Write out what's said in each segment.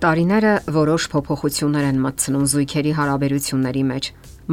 Տարիները որոշ փոփոխություններ են մտցնում զույգերի հարաբերությունների մեջ։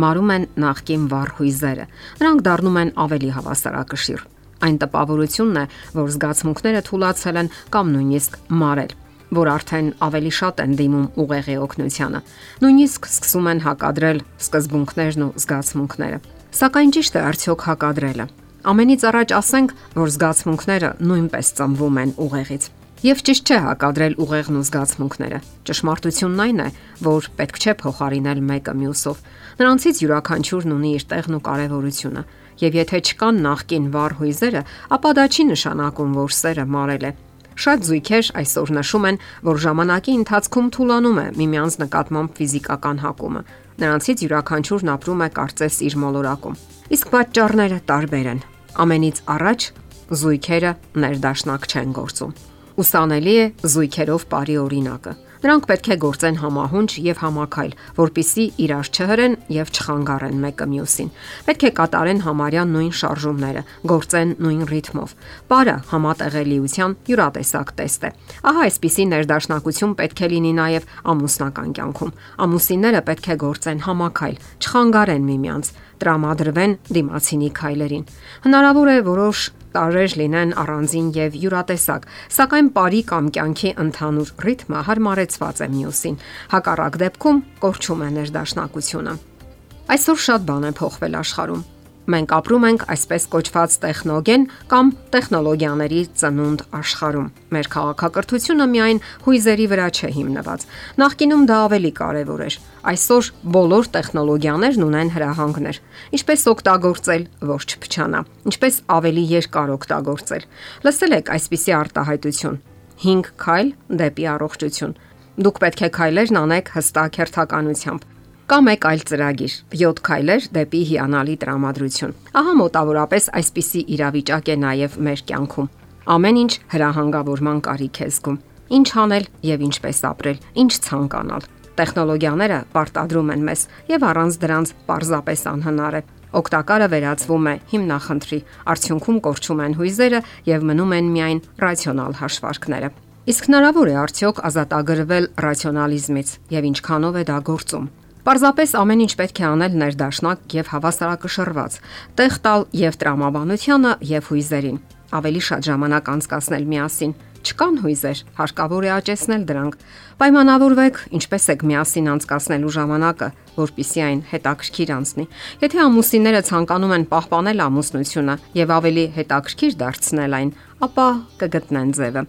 Մարում են նախկին վառ հույզերը։ Նրանք դառնում են ավելի հավասարակշիռ։ Այն տպավորությունն է, որ զգացմունքները թուլացել են կամ նույնիսկ մարել, որ արդեն ավելի շատ են դիմում ուղեղի օգնությանը։ Նույնիսկ սկսում են հակադրել սկզբունքներն ու զգացմունքները։ Սակայն ճիշտ է արդյոք հակադրելը։ Ամենից առաջ ասենք, որ զգացմունքները նույնպես ծնվում են ուղեղից։ Եվ ճիշտ չէ հակադրել ուղեղն ու զգացմունքները։ Ճշմարտությունն այն է, որ պետք չէ փոխարինել մեկը մյուսով։ Նրանցից յուրաքանչյուրն ունի իր տեղն ու կարևորությունը, եւ եթե չկան նախքին վառ հույզերը, ապա դա չի նշանակում, որ սերը մարել է։ Շատ զույգեր այսօր նշում են, որ ժամանակի ընթացքում թուլանում է միմյանց նկատմամբ ֆիզիկական հակումը։ Նրանցից յուրաքանչյուրն ապրում է կարծես իր մոլորակում։ Իսկ պատճառները տարբեր են։ Ամենից առաջ զույգերը ներդաշնակ չեն գործում։ Ուսանելի է զույգերով բարի օրինակը։ Նրանք պետք է գործեն համահունչ եւ համակայլ, որpիսի իրար չհրեն եւ չխանգարեն մեկը մյուսին։ Պետք է կատարեն համարյա նույն շարժումները, գործեն նույն ռիթմով։ Պարը համատեղելիության յուրատեսակ տեստ է։ Ահա այսպիսի ներդաշնակություն պետք է լինի նաեւ ամուսնական կյանքում։ Ամուսինները պետք է գործեն համակայլ, չխանգարեն միմյանց, տրամադրվեն դիմացինի քայլերին։ Հնարավոր է որոշ տարրեր լինեն առանձին եւ յուրատեսակ, սակայն բարի կամ կյանքի ընդհանուր ռիթմը հարմարեցված է մյուսին։ Հակառակ դեպքում կորչում է ներդաշնակությունը։ Այսօր շատ բան է փոխվել աշխարհում Մենք ապրում ենք այսպես կոչված տեխնոգեն կամ տեխնոլոգիաների ծնունդ աշխարհում։ Մեր քաղաքակրթությունը միայն հույզերի վրա չէ հիմնված։ Նախկինում դա ավելի կարևոր էր։ Այսօր բոլոր տեխնոլոգիաներն ունեն հրահանգներ։ Ինչպես օգտագործել, ոչ չփչանա։ Ինչպես ավելի երկար օգտագործել։ Լսել եք այսպիսի արտահայտություն. 5 քայլ դեպի առողջություն։ Դուք պետք է քայլերն անեք հստակ հերթականությամբ Կա մեկ այլ ծրագիր՝ 7 քայլեր դեպի հիանալի տրամադրություն։ Ահա մոտավորապես այսպիսի իրավիճակ է նաև մեր կյանքում։ Ամեն ինչ հրահանգավորման կարիք է զգում։ Ինչ անել եւ ինչպես ապրել, ինչ ցանկանալ։ Տեխնոլոգիաները պարտադրում են մեզ եւ առանց դրանց պարզապես անհնար է։ Օգտակարը վերածվում է հիմնախնդրի, արդյունքում կորչում են հույզերը եւ մնում են միայն ռացիոնալ հաշվարկները։ Իսկ հնարավոր է արդյոք ազատագրվել ռացիոնալիզմից եւ ինչքանով է դա գործում։ Պարզապես ամեն ինչ պետք է անել ներդաշնակ եւ հավասարակշռված, տեղ տալ եւ տրամաբանությանը եւ հույզերին, ավելի շատ ժամանակ անցկасնել միասին։ Չկան հույզեր, հարկավոր է աճեցնել դրանք։ Պայմանավորվեք, ինչպես եք միասին անցկасնելու ժամանակը, որpիսի այն հետաքրքիր անցնի։ Եթե ամուսինները ցանկանում են պահպանել ամուսնությունը եւ ավելի հետաքրքիր դարձնել այն, ապա կգտնեն ձևը։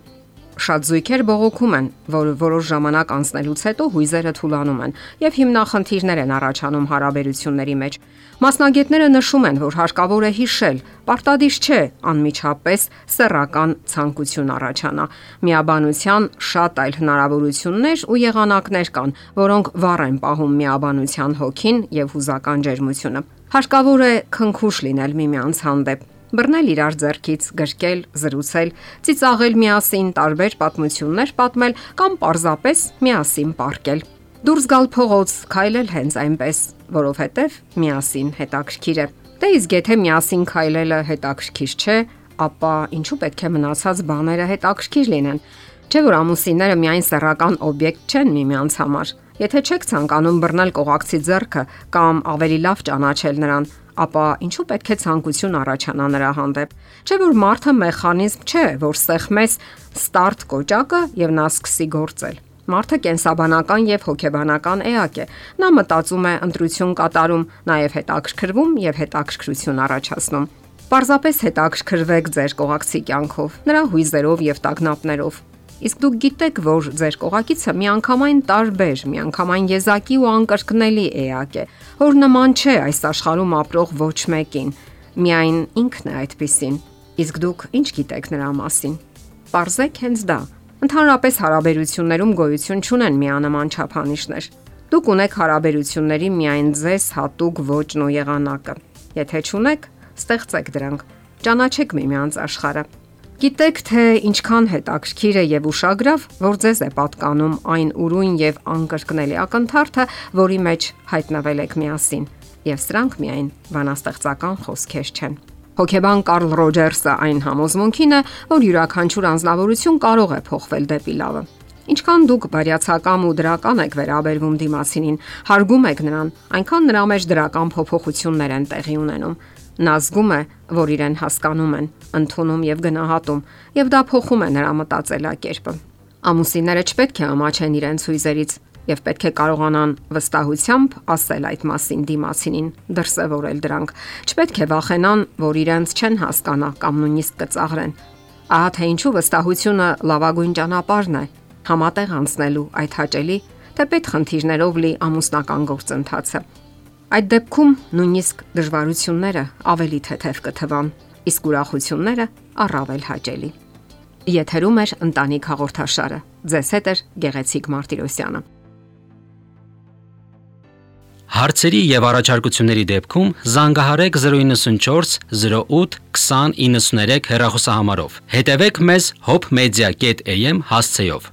Շատ զույգեր բողոքում են, որ որոշ ժամանակ անցնելուց հետո հույզերը թուլանում են եւ հիմնախնդիրներ են առաջանում հարաբերությունների մեջ։ Մասնագետները նշում են, որ հարկավոր է հիշել, պարտադիր չէ անմիջապես սեռական ցանկություն առաջանա։ Միաբանության շատ այլ հնարավորություններ ու եղանակներ կան, որոնք վառ են պահում միաբանության հոգին եւ հուզական ջերմությունը։ Հարկավոր է քնքուշ լինել միմյանց հանդեպ բռնել իրար ձեռքից, գրկել, զրուցել, ծիծաղել միասին, տարբեր պատմություններ պատմել կամ պարզապես միասին պարկել։ Դուրս գալ փողոց, քայլել հենց այնպես, որովհետև միասին հետաքրքիր է։ Դե իսկ եթե միասին քայլելը հետաքրքիր չէ, ապա ինչու պետք է մնացած բաները հետաքրքիր լինեն։ Չէ՞ որ ամուսինները միայն սեռական օբյեկտ չեն միմյանց համար։ Եթե չեք ցանկանում բռնել կողակցի ձեռքը կամ ավելի լավ ճանաչել նրան, ապա ինչու պետք է ցանկություն առաջանա նրա հանդեպ։ Չէ որ մարդը մեխանիզմ չէ, որ սեղմես ստարտ կոճակը եւ նա սկսի գործել։ Մարդը կենսաբանական եւ հոգեբանական էակ է։ Նա մտածում է, ընտրություն կատարում, նաեւ հետաքրքրվում եւ հետաքրքրություն առաջացնում։ Պարզապես հետաքրքրվեք ձեր կողակցի կյանքով, նրա հույզերով եւ տագնապներով։ Իսկ դուք գիտեք, որ ձեր կողակիցը միանգամայն տարբեր, միանգամայն եզակի ու անկրկնելի էակ է, որ նման չէ այս աշխարհում ապրող ոչ մեկին։ Միայն ինքն է այդպեսին։ Իսկ դուք ինչ գիտեք նրա մասին։ Պարզեք հենց դա։ Ընդհանրապես հարաբերություններում գոյություն չունեն միանման չափանիշներ։ Դուք ունեք հարաբերությունների միայն ձեզ հատուկ ոճն ու եղանակը։ Եթե չունեք, ստեղծեք դրանք։ Ճանաչեք միմյանց աշխարհը Գիտեք թե ինչքան հետաքրքիր է եւ ուշագրավ, որ ձեզ է պատկանում այն ուրույն եւ անկրկնելի ակնթարթը, որի մեջ հայտնվել եք միասին։ Եվ սրանք միայն բանաստեղծական խոսքեր չեն։ Հոկեբան Կարլ Ռոջերսը այն համոզմունքին է, որ յուրաքանչյուր անznավորություն կարող է փոխվել դեպի լավը։ Ինչքան դուք բարյացակամ ու դրական եք վերաբերվում դիմացինին, հարգում եք նրան, այնքան նրա մեջ դրական փոփոխություններ են տեղի ունենում։ Նա զգում է, որ իրեն հասկանում են, ընդունում եւ գնահատում, եւ դա փոխում է նրա մտածելակերպը։ Ամուսինները չպետք է ամաչեն իրենց հույզերից եւ պետք է կարողանան վստահությամբ ասել այդ մասին դիմացինին, դրսևորել դրանք։ Չպետք է վախենան, որ իրենց չեն հասկանա կամ նույնիսկ կծաղրեն։ Ահա թե ինչու վստահությունը լավագույն ճանապարհն է համատեղ անցնելու այդ հաճելի թեպետ խնդիրներով լի ամուսնական գործընթացը։ Այդ դեպքում նույնիսկ դժվարությունները ավելի թեթև կթվան, իսկ ուրախությունները առավել հաճելի։ Եթերում է ընտանիք հաղորդաշարը։ Ձեզ հետ է Գեղեցիկ Մարտիրոսյանը։ Հարցերի եւ առաջարկությունների դեպքում զանգահարեք 094 08 2093 հեռախոսահամարով։ Հետևեք մեզ hopmedia.am հասցեով։